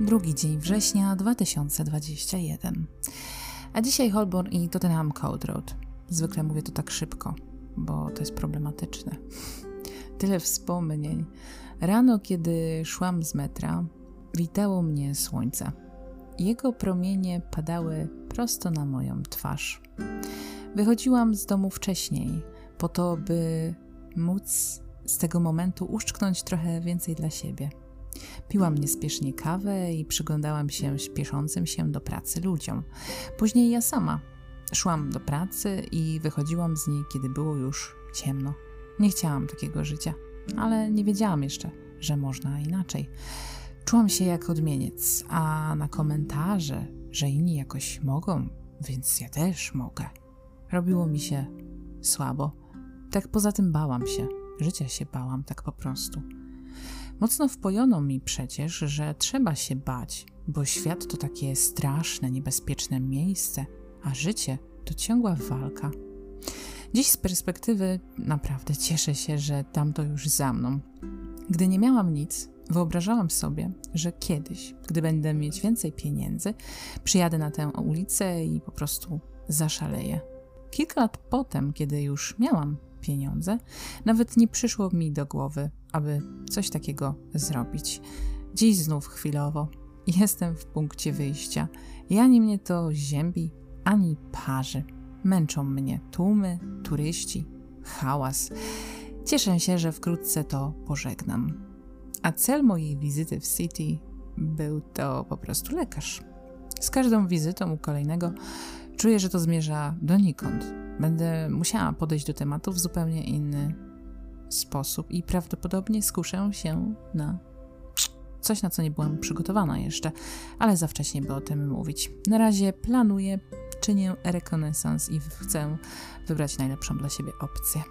drugi dzień września 2021. A dzisiaj Holborn i Tottenham Cold Road. Zwykle mówię to tak szybko, bo to jest problematyczne. Tyle wspomnień. Rano, kiedy szłam z metra, witało mnie słońce. Jego promienie padały prosto na moją twarz. Wychodziłam z domu wcześniej, po to, by móc z tego momentu uszczknąć trochę więcej dla siebie. Piłam niespiesznie kawę i przyglądałam się śpieszącym się do pracy ludziom. Później ja sama szłam do pracy i wychodziłam z niej, kiedy było już ciemno. Nie chciałam takiego życia, ale nie wiedziałam jeszcze, że można inaczej. Czułam się jak odmieniec, a na komentarze, że inni jakoś mogą, więc ja też mogę. Robiło mi się słabo. Tak poza tym bałam się. Życia się bałam tak po prostu. Mocno wpojono mi przecież, że trzeba się bać, bo świat to takie straszne, niebezpieczne miejsce, a życie to ciągła walka. Dziś z perspektywy naprawdę cieszę się, że tamto już za mną. Gdy nie miałam nic, wyobrażałam sobie, że kiedyś, gdy będę mieć więcej pieniędzy, przyjadę na tę ulicę i po prostu zaszaleję. Kilka lat potem, kiedy już miałam pieniądze, nawet nie przyszło mi do głowy, aby coś takiego zrobić. Dziś znów chwilowo jestem w punkcie wyjścia i ani mnie to ziębi, ani parzy. Męczą mnie tłumy, turyści, hałas. Cieszę się, że wkrótce to pożegnam. A cel mojej wizyty w City był to po prostu lekarz. Z każdą wizytą u kolejnego czuję, że to zmierza donikąd. Będę musiała podejść do tematu w zupełnie inny sposób i prawdopodobnie skuszę się na coś, na co nie byłam przygotowana jeszcze, ale za wcześnie, by o tym mówić. Na razie planuję, czynię rekonesans i chcę wybrać najlepszą dla siebie opcję.